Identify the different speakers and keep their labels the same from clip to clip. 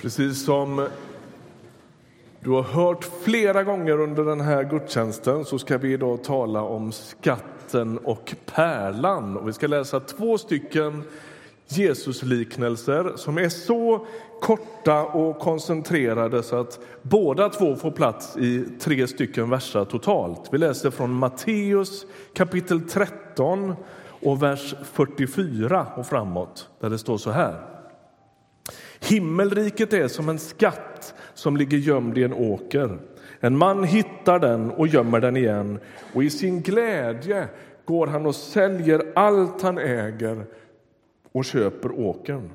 Speaker 1: Precis som du har hört flera gånger under den här gudstjänsten så ska vi idag tala om skatten och pärlan. Och vi ska läsa två stycken Jesusliknelser som är så korta och koncentrerade så att båda två får plats i tre stycken verser totalt. Vi läser från Matteus kapitel 13 och vers 44 och framåt där det står så här. Himmelriket är som en skatt som ligger gömd i en åker. En man hittar den och gömmer den igen och i sin glädje går han och säljer allt han äger och köper åkern.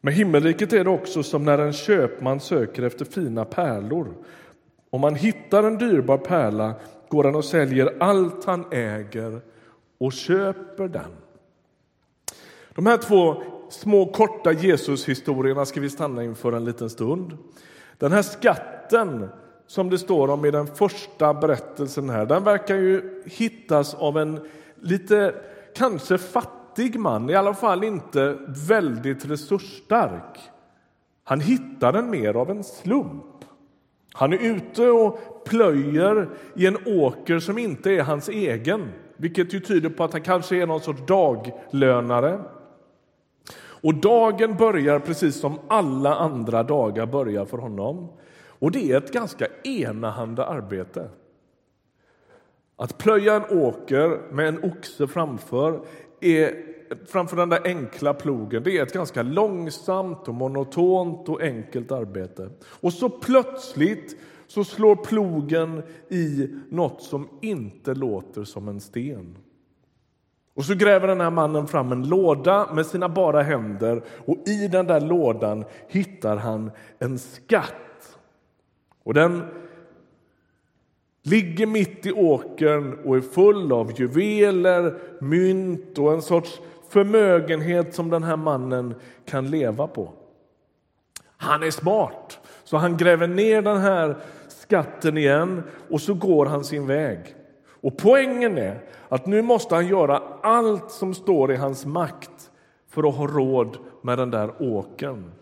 Speaker 1: Med himmelriket är det också som när en köpman söker efter fina pärlor. Om man hittar en dyrbar pärla går han och säljer allt han äger och köper den. De här två små korta Jesushistorierna ska vi stanna inför en liten stund. Den här skatten som det står om i den första berättelsen här, den verkar ju hittas av en lite kanske fattig man, i alla fall inte väldigt resursstark. Han hittar den mer av en slump. Han är ute och plöjer i en åker som inte är hans egen, vilket ju tyder på att han kanske är någon sorts daglönare. Och dagen börjar precis som alla andra dagar börjar för honom. Och det är ett ganska enahanda arbete. Att plöja en åker med en oxe framför, är, framför den där enkla plogen, det är ett ganska långsamt och monotont och enkelt arbete. Och så plötsligt så slår plogen i något som inte låter som en sten. Och så gräver den här mannen fram en låda med sina bara händer och i den där lådan hittar han en skatt. Och den ligger mitt i åkern och är full av juveler, mynt och en sorts förmögenhet som den här mannen kan leva på. Han är smart, så han gräver ner den här skatten igen och så går han sin väg. Och poängen är att nu måste han göra allt som står i hans makt för att ha råd med den där åkern.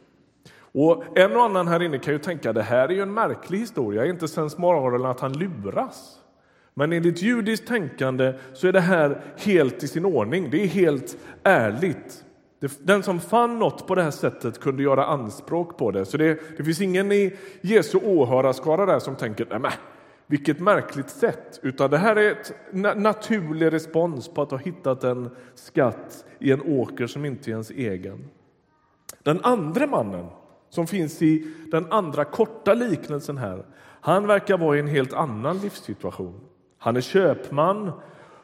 Speaker 1: Och en och annan här inne kan ju tänka det här är ju en märklig historia, är inte sensmoralen att han luras? Men enligt judiskt tänkande så är det här helt i sin ordning, det är helt ärligt. Den som fann något på det här sättet kunde göra anspråk på det. Så det, det finns ingen i Jesu åhörarskara där som tänker nej vilket märkligt sätt, utan det här är en naturlig respons på att ha hittat en skatt i en åker som inte är ens egen. Den andra mannen, som finns i den andra korta liknelsen här, han verkar vara i en helt annan livssituation. Han är köpman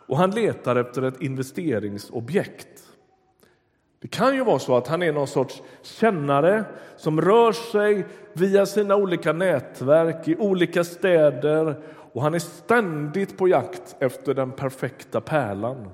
Speaker 1: och han letar efter ett investeringsobjekt. Det kan ju vara så att han är någon sorts kännare som rör sig via sina olika nätverk i olika städer och han är ständigt på jakt efter den perfekta pärlan.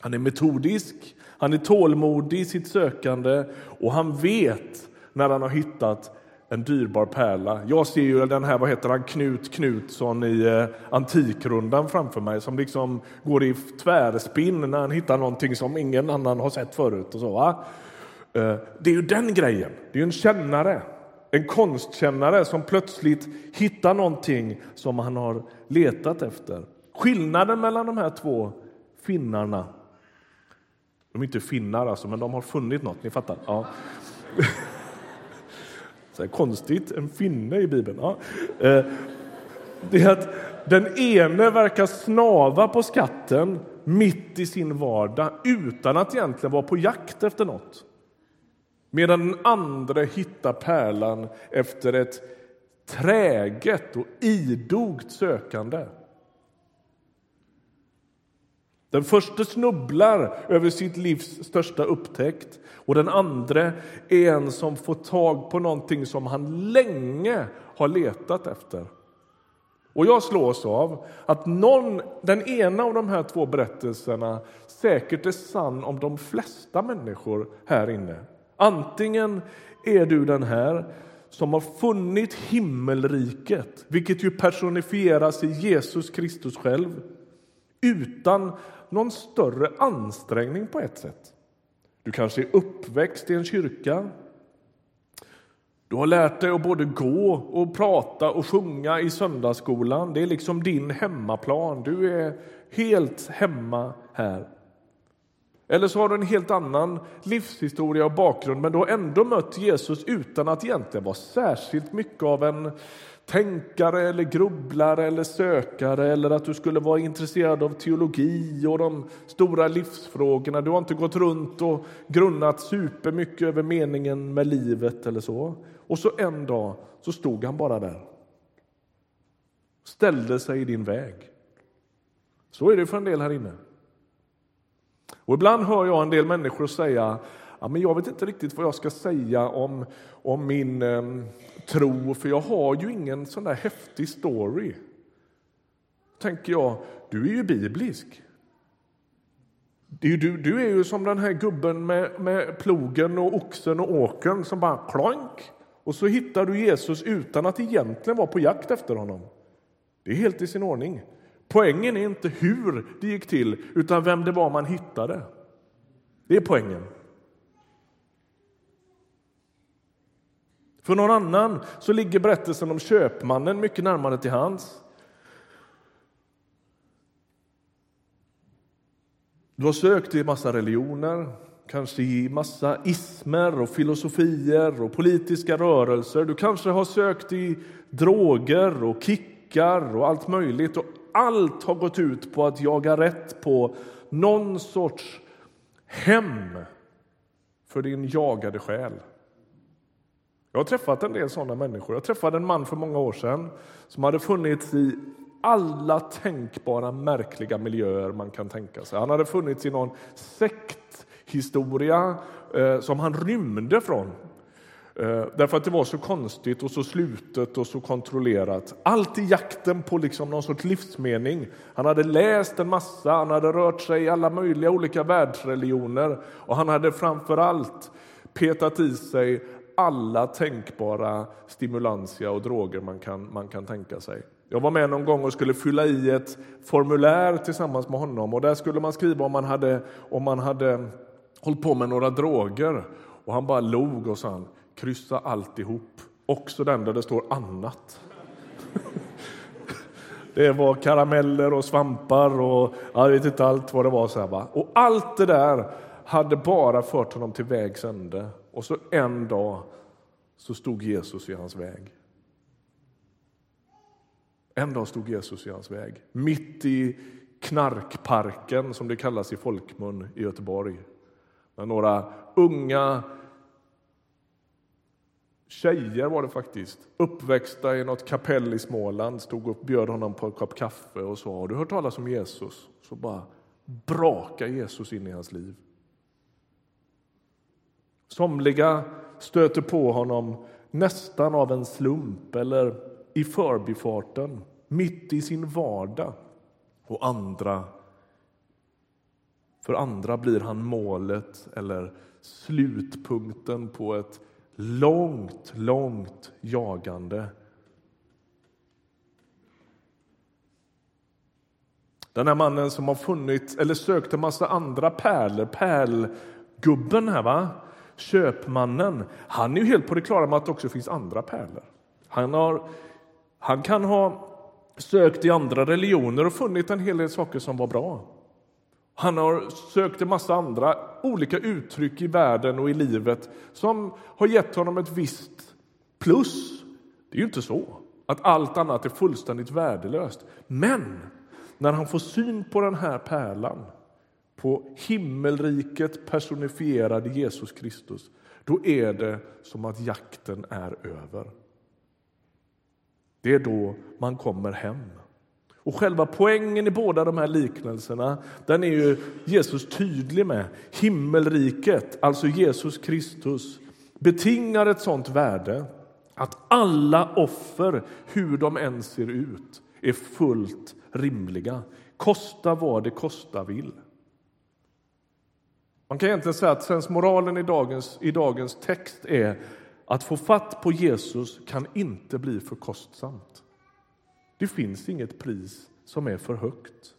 Speaker 1: Han är metodisk, han är tålmodig i sitt sökande och han vet när han har hittat en dyrbar pärla. Jag ser ju den här, vad heter han, Knut Knutsson i eh, Antikrundan framför mig som liksom går i tvärspinn när han hittar någonting som ingen annan har sett förut. Och så, va? Eh, det är ju den grejen. Det är ju en kännare, en konstkännare som plötsligt hittar någonting som han har letat efter. Skillnaden mellan de här två finnarna, de är inte finnar alltså, men de har funnit något, ni fattar. Ja. Så konstigt, en finne i Bibeln. Ja. Eh, det är att den ene verkar snava på skatten mitt i sin vardag utan att egentligen vara på jakt efter något. Medan den andra hittar pärlan efter ett träget och idogt sökande. Den första snubblar över sitt livs största upptäckt och den andra är en som får tag på någonting som han länge har letat efter. Och jag slås av att någon, den ena av de här två berättelserna säkert är sann om de flesta människor här inne. Antingen är du den här som har funnit himmelriket, vilket ju personifieras i Jesus Kristus själv utan någon större ansträngning på ett sätt. Du kanske är uppväxt i en kyrka. Du har lärt dig att både gå och prata och sjunga i söndagsskolan. Det är liksom din hemmaplan. Du är helt hemma här. Eller så har du en helt annan livshistoria och bakgrund men du har ändå mött Jesus utan att egentligen vara särskilt mycket av en tänkare eller grubblare eller sökare eller att du skulle vara intresserad av teologi och de stora livsfrågorna. Du har inte gått runt och grunnat supermycket över meningen med livet eller så. Och så en dag så stod han bara där. Ställde sig i din väg. Så är det för en del här inne. Och ibland hör jag en del människor säga ja, men jag vet inte riktigt vad jag ska säga om, om min eh, tro, för jag har ju ingen sån där häftig story. tänker jag, du är ju biblisk. Du, du, du är ju som den här gubben med, med plogen och oxen och åkern som bara klonk Och så hittar du Jesus utan att egentligen vara på jakt efter honom. Det är helt i sin ordning. Poängen är inte hur det gick till, utan vem det var man hittade. Det är poängen. För någon annan så ligger berättelsen om köpmannen mycket närmare till hands. Du har sökt i massa religioner, kanske i massa ismer och filosofier och politiska rörelser. Du kanske har sökt i droger och kickar och allt möjligt. Och allt har gått ut på att jaga rätt på någon sorts hem för din jagade själ. Jag har träffat en del sådana människor. Jag träffade en man för många år sedan som hade funnits i alla tänkbara märkliga miljöer man kan tänka sig. Han hade funnits i någon sekthistoria eh, som han rymde från Eh, därför att det var så konstigt och så slutet och så kontrollerat. Allt i jakten på liksom någon sorts livsmening. Han hade läst en massa, han hade rört sig i alla möjliga olika världsreligioner och han hade framför allt petat i sig alla tänkbara stimulantia och droger man kan, man kan tänka sig. Jag var med någon gång och skulle fylla i ett formulär tillsammans med honom och där skulle man skriva om man hade, om man hade hållit på med några droger. Och han bara log och sa kryssa alltihop, också den där det står annat. Det var karameller och svampar och jag vet inte allt vad det var. Så här, va? Och allt det där hade bara fört honom till vägs ände. Och så en dag så stod Jesus i hans väg. En dag stod Jesus i hans väg, mitt i knarkparken som det kallas i folkmun i Göteborg. Med några unga Tjejer var det faktiskt, uppväxta i något kapell i Småland, stod och bjöd honom på en kopp kaffe och sa, har du hört talas om Jesus? Så bara braka Jesus in i hans liv. Somliga stöter på honom nästan av en slump eller i förbifarten, mitt i sin vardag. Och andra, för andra blir han målet eller slutpunkten på ett långt, långt jagande. Den här mannen som har funnit eller sökt en massa andra pärlor, pärlgubben här va? Köpmannen, han är ju helt på det klara med att det också finns andra pärlor. Han, har, han kan ha sökt i andra religioner och funnit en hel del saker som var bra. Han har sökt en massa andra olika uttryck i världen och i livet som har gett honom ett visst plus. Det är ju inte så att allt annat är fullständigt värdelöst. Men när han får syn på den här pärlan, på himmelriket personifierade Jesus Kristus, då är det som att jakten är över. Det är då man kommer hem. Och själva poängen i båda de här liknelserna den är ju Jesus tydlig med. Himmelriket, alltså Jesus Kristus, betingar ett sånt värde att alla offer, hur de än ser ut, är fullt rimliga. Kosta vad det kosta vill. Man kan egentligen säga att sensmoralen i dagens, i dagens text är att få fatt på Jesus kan inte bli för kostsamt. Det finns inget pris som är för högt.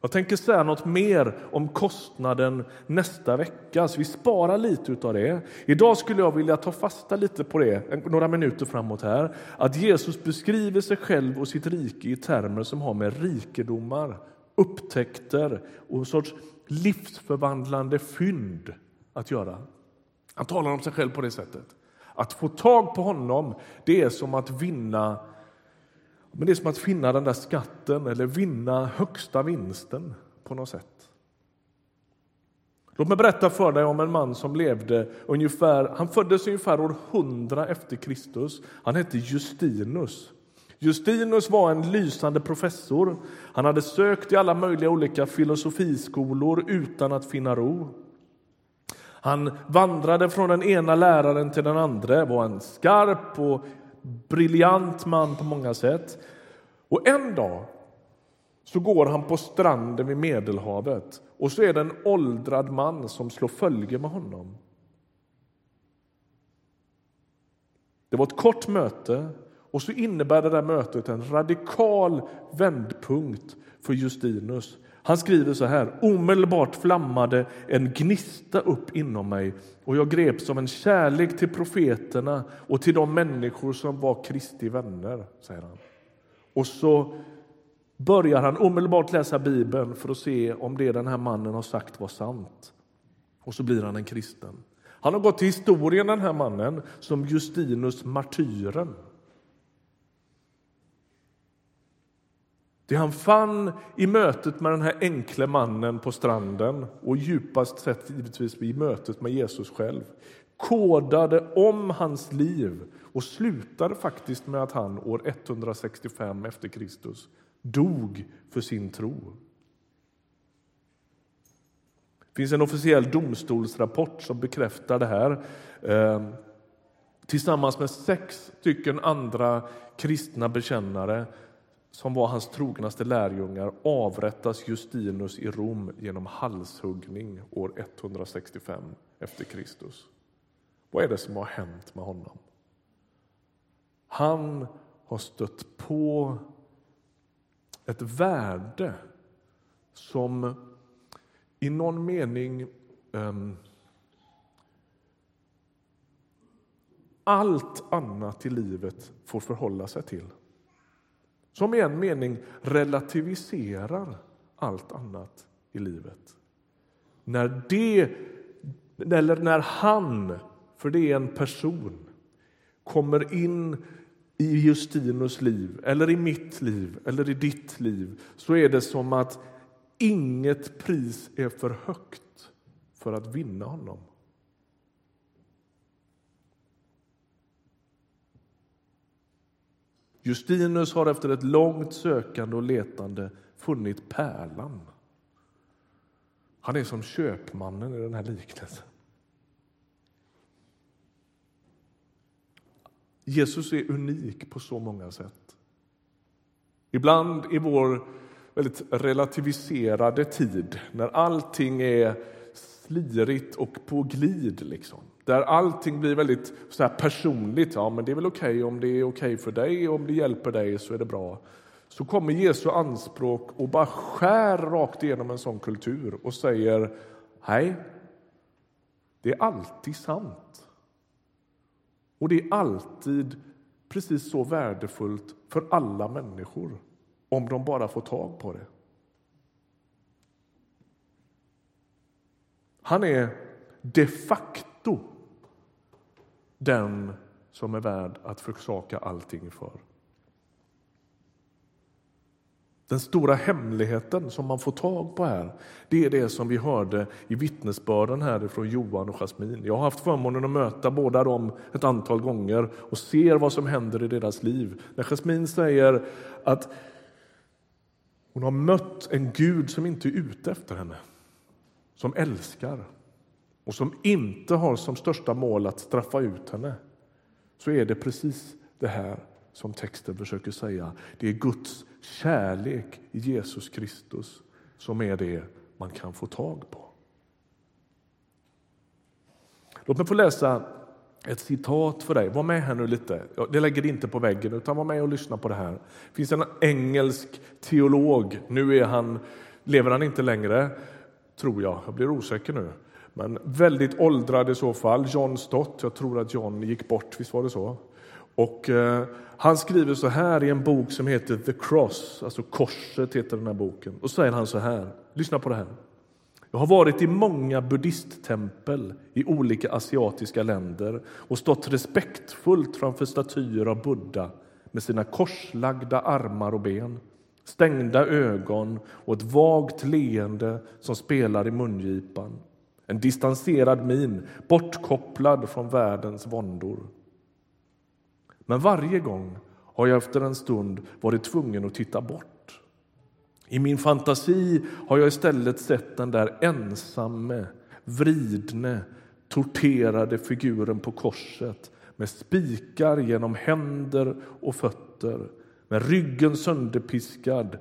Speaker 1: Jag tänker säga något mer om kostnaden nästa vecka, så vi sparar lite av det. Idag skulle jag vilja ta fasta lite på det, några minuter framåt här. Att Jesus beskriver sig själv och sitt rike i termer som har med rikedomar, upptäckter och en sorts livsförvandlande fynd att göra. Han talar om sig själv på det sättet. Att få tag på honom, det är som att vinna men det är som att finna den där skatten eller vinna högsta vinsten på något sätt. Låt mig berätta för dig om en man som levde ungefär, han föddes ungefär år 100 efter Kristus. Han hette Justinus. Justinus var en lysande professor. Han hade sökt i alla möjliga olika filosofiskolor utan att finna ro. Han vandrade från den ena läraren till den andra, var en skarp och briljant man på många sätt. Och en dag så går han på stranden vid Medelhavet och så är det en åldrad man som slår följe med honom. Det var ett kort möte och så innebär det där mötet en radikal vändpunkt för Justinus. Han skriver så här. Omedelbart flammade en gnista upp inom mig och jag greps av en kärlek till profeterna och till de människor som var Kristi vänner, säger han. Och så börjar han omedelbart läsa Bibeln för att se om det den här mannen har sagt var sant. Och så blir han en kristen. Han har gått till historien, den här mannen, som Justinus martyren. Det han fann i mötet med den här enkle mannen på stranden och djupast sett givetvis i mötet med Jesus själv kodade om hans liv och slutade faktiskt med att han år 165 efter Kristus dog för sin tro. Det finns en officiell domstolsrapport som bekräftar det här ehm, tillsammans med sex stycken andra kristna bekännare som var hans trognaste lärjungar avrättas Justinus i Rom genom halshuggning år 165 efter Kristus. Vad är det som har hänt med honom? Han har stött på ett värde som i någon mening um, allt annat i livet får förhålla sig till. Som i en mening relativiserar allt annat i livet. När det, eller när han, för det är en person, kommer in i Justinus liv, eller i mitt liv, eller i ditt liv så är det som att inget pris är för högt för att vinna honom. Justinus har efter ett långt sökande och letande funnit pärlan. Han är som köpmannen i den här liknelsen. Jesus är unik på så många sätt. Ibland i vår väldigt relativiserade tid när allting är slirigt och på glid. Liksom. Där allting blir väldigt så här personligt. Ja, men det är väl okej okay. om det är okej okay för dig, om det hjälper dig så är det bra. Så kommer Jesu anspråk och bara skär rakt igenom en sån kultur och säger nej, det är alltid sant. Och det är alltid precis så värdefullt för alla människor om de bara får tag på det. Han är de facto den som är värd att försaka allting för. Den stora hemligheten som man får tag på här, det är det som vi hörde i vittnesbörden här från Johan och Jasmin. Jag har haft förmånen att möta båda dem ett antal gånger och ser vad som händer i deras liv. När Jasmin säger att hon har mött en Gud som inte är ute efter henne, som älskar och som inte har som största mål att straffa ut henne så är det precis det här som texten försöker säga. Det är Guds kärlek i Jesus Kristus som är det man kan få tag på. Låt mig få läsa ett citat för dig. Var med här nu lite. Det lägger inte på väggen, utan var med och lyssna på det här. Det finns en engelsk teolog, nu är han lever han inte längre, tror jag. Jag blir osäker nu. Men väldigt åldrad i så fall. John Stott, jag tror att John gick bort, visst var det så? Och eh, han skriver så här i en bok som heter The Cross, alltså Korset heter den här boken. Och säger han så här, lyssna på det här. Jag har varit i många buddhisttempel i olika asiatiska länder och stått respektfullt framför statyer av Buddha med sina korslagda armar och ben, stängda ögon och ett vagt leende som spelar i mungipan. En distanserad min, bortkopplad från världens våndor. Men varje gång har jag efter en stund varit tvungen att titta bort. I min fantasi har jag istället sett den där ensamme, vridne, torterade figuren på korset med spikar genom händer och fötter, med ryggen sönderpiskad,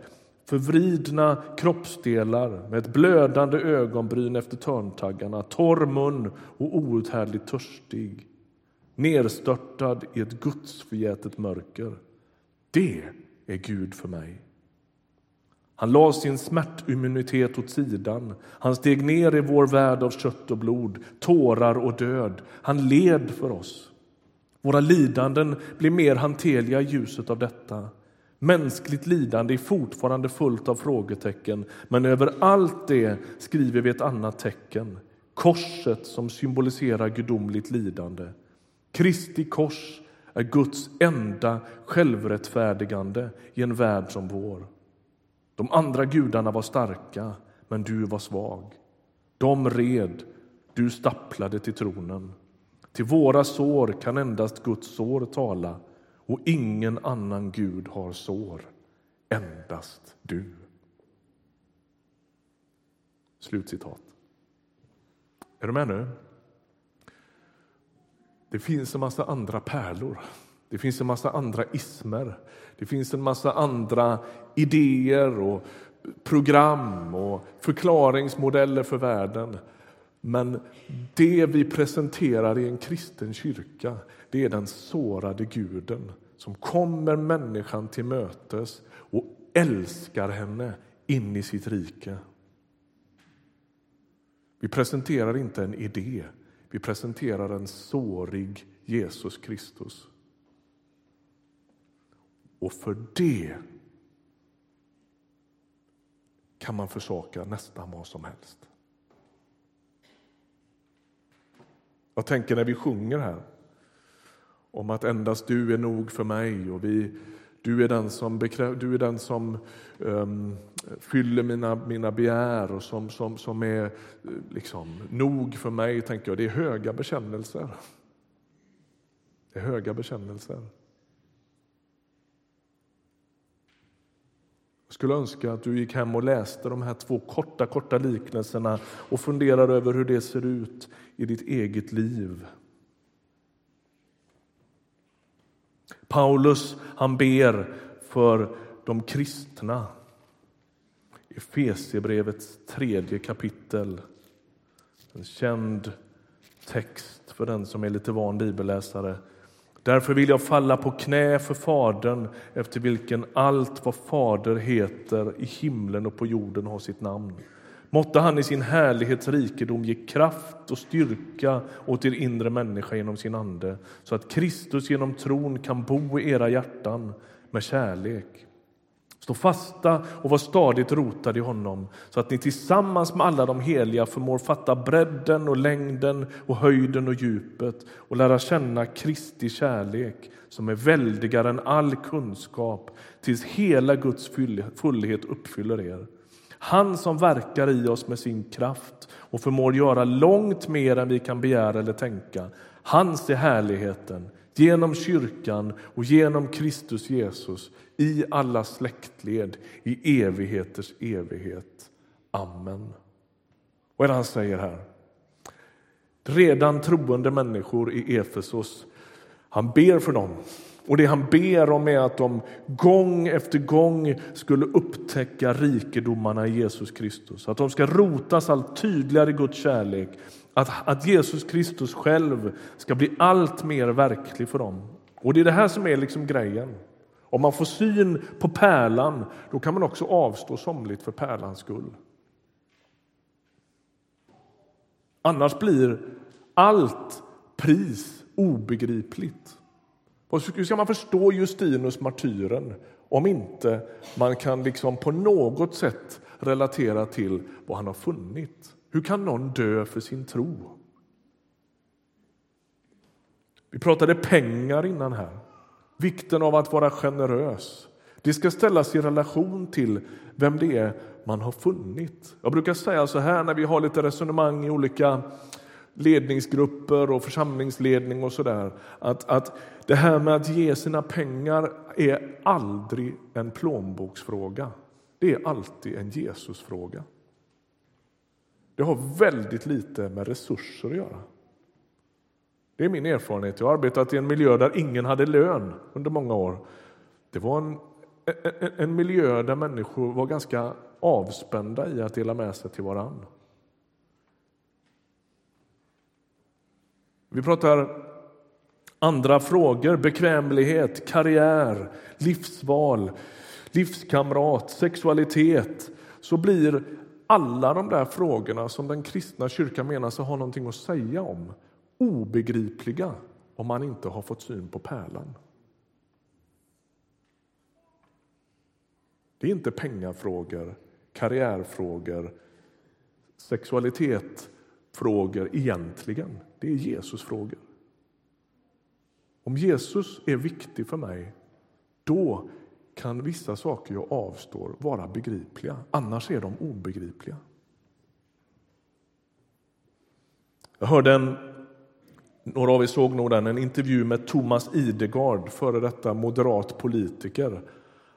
Speaker 1: förvridna kroppsdelar med ett blödande ögonbryn efter törntaggarna, torr mun och outhärdligt törstig nerstörtad i ett gudsförgätet mörker. Det är Gud för mig. Han la sin smärtimmunitet åt sidan. Han steg ner i vår värld av kött och blod, tårar och död. Han led för oss. Våra lidanden blir mer hanterliga i ljuset av detta. Mänskligt lidande är fortfarande fullt av frågetecken men över allt det skriver vi ett annat tecken. Korset som symboliserar gudomligt lidande. Kristi kors är Guds enda självrättfärdigande i en värld som vår. De andra gudarna var starka, men du var svag. De red, du stapplade till tronen. Till våra sår kan endast Guds sår tala och ingen annan Gud har sår, endast du. Slutcitat. Är du med nu? Det finns en massa andra pärlor. Det finns en massa andra ismer. Det finns en massa andra idéer och program och förklaringsmodeller för världen. Men det vi presenterar i en kristen kyrka det är den sårade guden som kommer människan till mötes och älskar henne in i sitt rike. Vi presenterar inte en idé, vi presenterar en sårig Jesus Kristus. Och för det kan man försaka nästan vad som helst. Jag tänker när vi sjunger här om att endast du är nog för mig och vi, du är den som, du är den som um, fyller mina, mina begär och som, som, som är eh, liksom, nog för mig, tänker jag. Det är höga bekännelser. Det är höga bekännelser. Jag skulle önska att du gick hem och läste de här två korta, korta liknelserna och funderade över hur det ser ut i ditt eget liv. Paulus han ber för de kristna Efesierbrevets tredje kapitel. En känd text för den som är lite van bibelläsare. Därför vill jag falla på knä för Fadern efter vilken allt vad Fader heter i himlen och på jorden har sitt namn. Måtte han i sin härlighets rikedom ge kraft och styrka åt er inre människa genom sin ande så att Kristus genom tron kan bo i era hjärtan med kärlek. Stå fasta och var stadigt rotade i honom så att ni tillsammans med alla de heliga förmår fatta bredden och längden och höjden och djupet och lära känna Kristi kärlek som är väldigare än all kunskap tills hela Guds fullhet uppfyller er. Han som verkar i oss med sin kraft och förmår göra långt mer än vi kan begära eller tänka. Hans är härligheten genom kyrkan och genom Kristus Jesus i alla släktled i evigheters evighet. Amen. Vad är det han säger här? Redan troende människor i Efesos, han ber för dem. Och det han ber om är att de gång efter gång skulle upptäcka rikedomarna i Jesus Kristus. Att de ska rotas allt tydligare i Guds kärlek. Att, att Jesus Kristus själv ska bli allt mer verklig för dem. Och det är det här som är liksom grejen. Om man får syn på pärlan, då kan man också avstå somligt för pärlans skull. Annars blir allt pris obegripligt. Hur ska man förstå Justinus martyren om inte man kan liksom på något sätt relatera till vad han har funnit? Hur kan någon dö för sin tro? Vi pratade pengar innan här. Vikten av att vara generös. Det ska ställas i relation till vem det är man har funnit. Jag brukar säga så här när vi har lite resonemang i olika ledningsgrupper och församlingsledning och sådär. Att, att det här med att ge sina pengar är aldrig en plånboksfråga. Det är alltid en Jesusfråga. Det har väldigt lite med resurser att göra. Det är min erfarenhet. Jag har arbetat i en miljö där ingen hade lön under många år. Det var en, en, en miljö där människor var ganska avspända i att dela med sig till varann. Vi pratar andra frågor, bekvämlighet, karriär, livsval, livskamrat, sexualitet. Så blir alla de där frågorna som den kristna kyrkan menar sig ha någonting att säga om obegripliga om man inte har fått syn på pärlan. Det är inte pengafrågor, karriärfrågor, sexualitet frågor egentligen. Det är Jesus frågor. Om Jesus är viktig för mig, då kan vissa saker jag avstår vara begripliga. Annars är de obegripliga. Jag hörde en några av er såg nog den, en intervju med Thomas Idegard, före detta moderat politiker.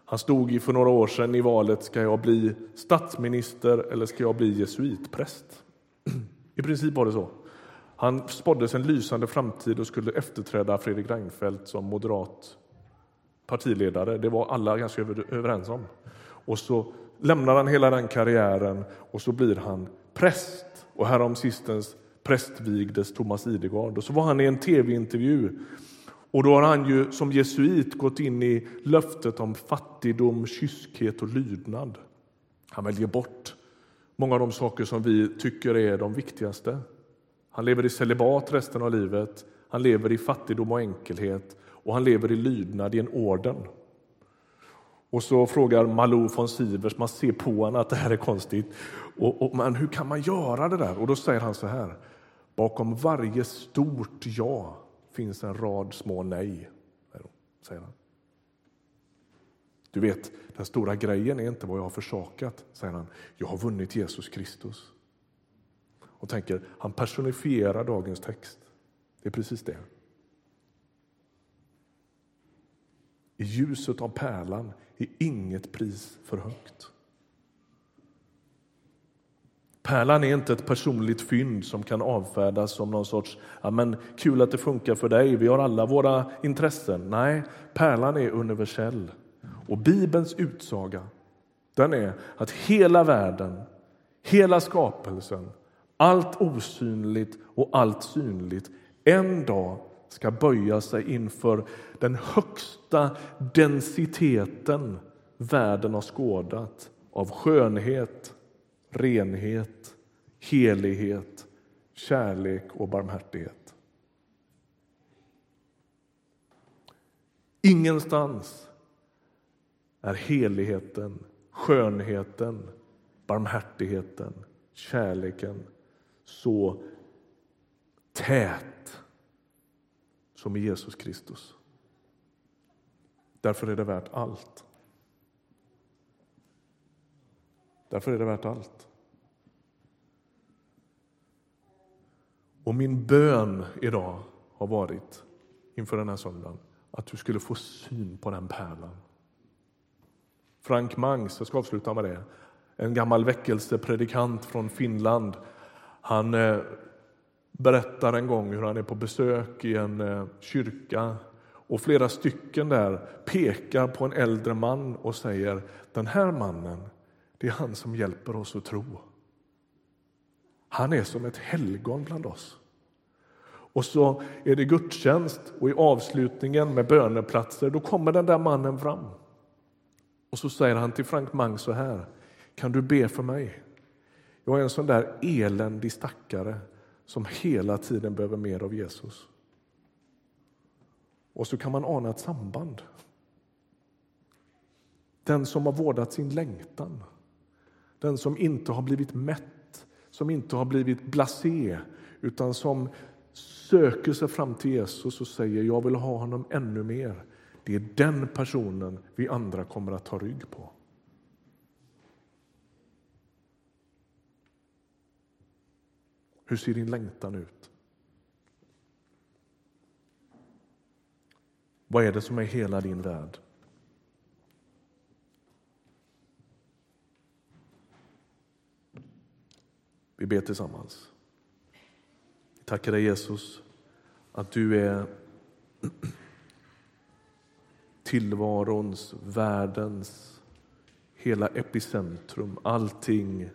Speaker 1: Han stod för några år sedan i valet, ska jag bli statsminister eller ska jag bli jesuitpräst? I princip var det så. Han spåddes en lysande framtid och skulle efterträda Fredrik Reinfeldt som moderat partiledare. Det var alla ganska överens om. Och så lämnar han hela den karriären och så blir han präst. Och härom sistens prästvigdes Thomas Idegard. Och så var han i en tv-intervju och då har han ju som jesuit gått in i löftet om fattigdom, kyskhet och lydnad. Han väljer bort många av de saker som vi tycker är de viktigaste. Han lever i celibat resten av livet, han lever i fattigdom och enkelhet och han lever i lydnad i en orden. Och så frågar Malou von Sivers, man ser på honom att det här är konstigt. Och, och, men hur kan man göra det där? Och då säger han så här. Bakom varje stort ja finns en rad små nej, säger han. Du vet, den stora grejen är inte vad jag har försakat, säger han. Jag har vunnit Jesus Kristus. Och tänker, han personifierar dagens text. Det är precis det. I ljuset av pärlan är inget pris för högt. Pärlan är inte ett personligt fynd som kan avfärdas som någon sorts ja, men kul att det funkar för dig, vi har alla våra intressen. Nej, pärlan är universell. Och Bibelns utsaga den är att hela världen, hela skapelsen, allt osynligt och allt synligt en dag ska böja sig inför den högsta densiteten världen har skådat av skönhet, renhet, helighet, kärlek och barmhärtighet. Ingenstans är heligheten, skönheten, barmhärtigheten, kärleken så tät som i Jesus Kristus. Därför är det värt allt. Därför är det värt allt. Och min bön idag har varit inför den här söndagen att du skulle få syn på den pärlan. Frank Mangs, jag ska avsluta med det, en gammal väckelsepredikant från Finland. Han eh, berättar en gång hur han är på besök i en eh, kyrka och flera stycken där pekar på en äldre man och säger den här mannen det är han som hjälper oss att tro. Han är som ett helgon bland oss. Och så är det gudstjänst och i avslutningen med böneplatser, då kommer den där mannen fram. Och så säger han till Frank Mang så här, kan du be för mig? Jag är en sån där eländig stackare som hela tiden behöver mer av Jesus. Och så kan man ana ett samband. Den som har vårdat sin längtan, den som inte har blivit mätt, som inte har blivit blasé, utan som söker sig fram till Jesus och säger jag vill ha honom ännu mer. Det är den personen vi andra kommer att ta rygg på. Hur ser din längtan ut? Vad är det som är hela din värld? Vi ber tillsammans. Vi tackar dig Jesus att du är tillvarons, världens, hela epicentrum. Allting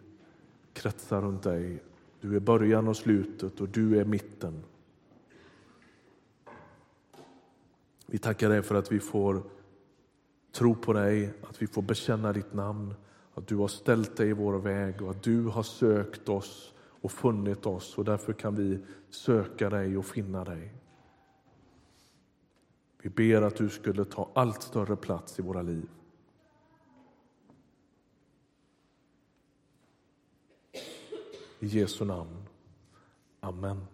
Speaker 1: kretsar runt dig. Du är början och slutet och du är mitten. Vi tackar dig för att vi får tro på dig, att vi får bekänna ditt namn, att du har ställt dig i vår väg och att du har sökt oss och funnit oss och därför kan vi söka dig och finna dig. Vi ber att du skulle ta allt större plats i våra liv. I Jesu namn. Amen.